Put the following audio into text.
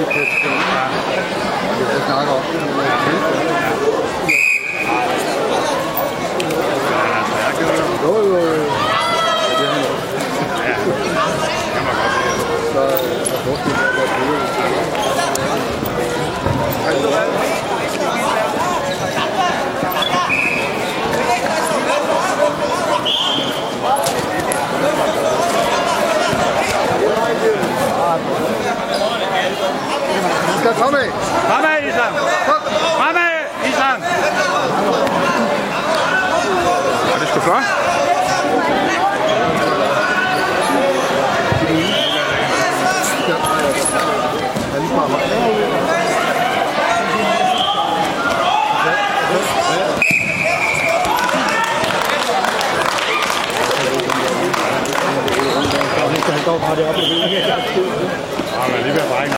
det kan jeg skrive fra. Jeg kan snakke om det, det er Ja, det kan godt lide. Så er der forskel på. Ska tome. Tome isan. Tome isan. Hat du gefragt? Ja, men det bliver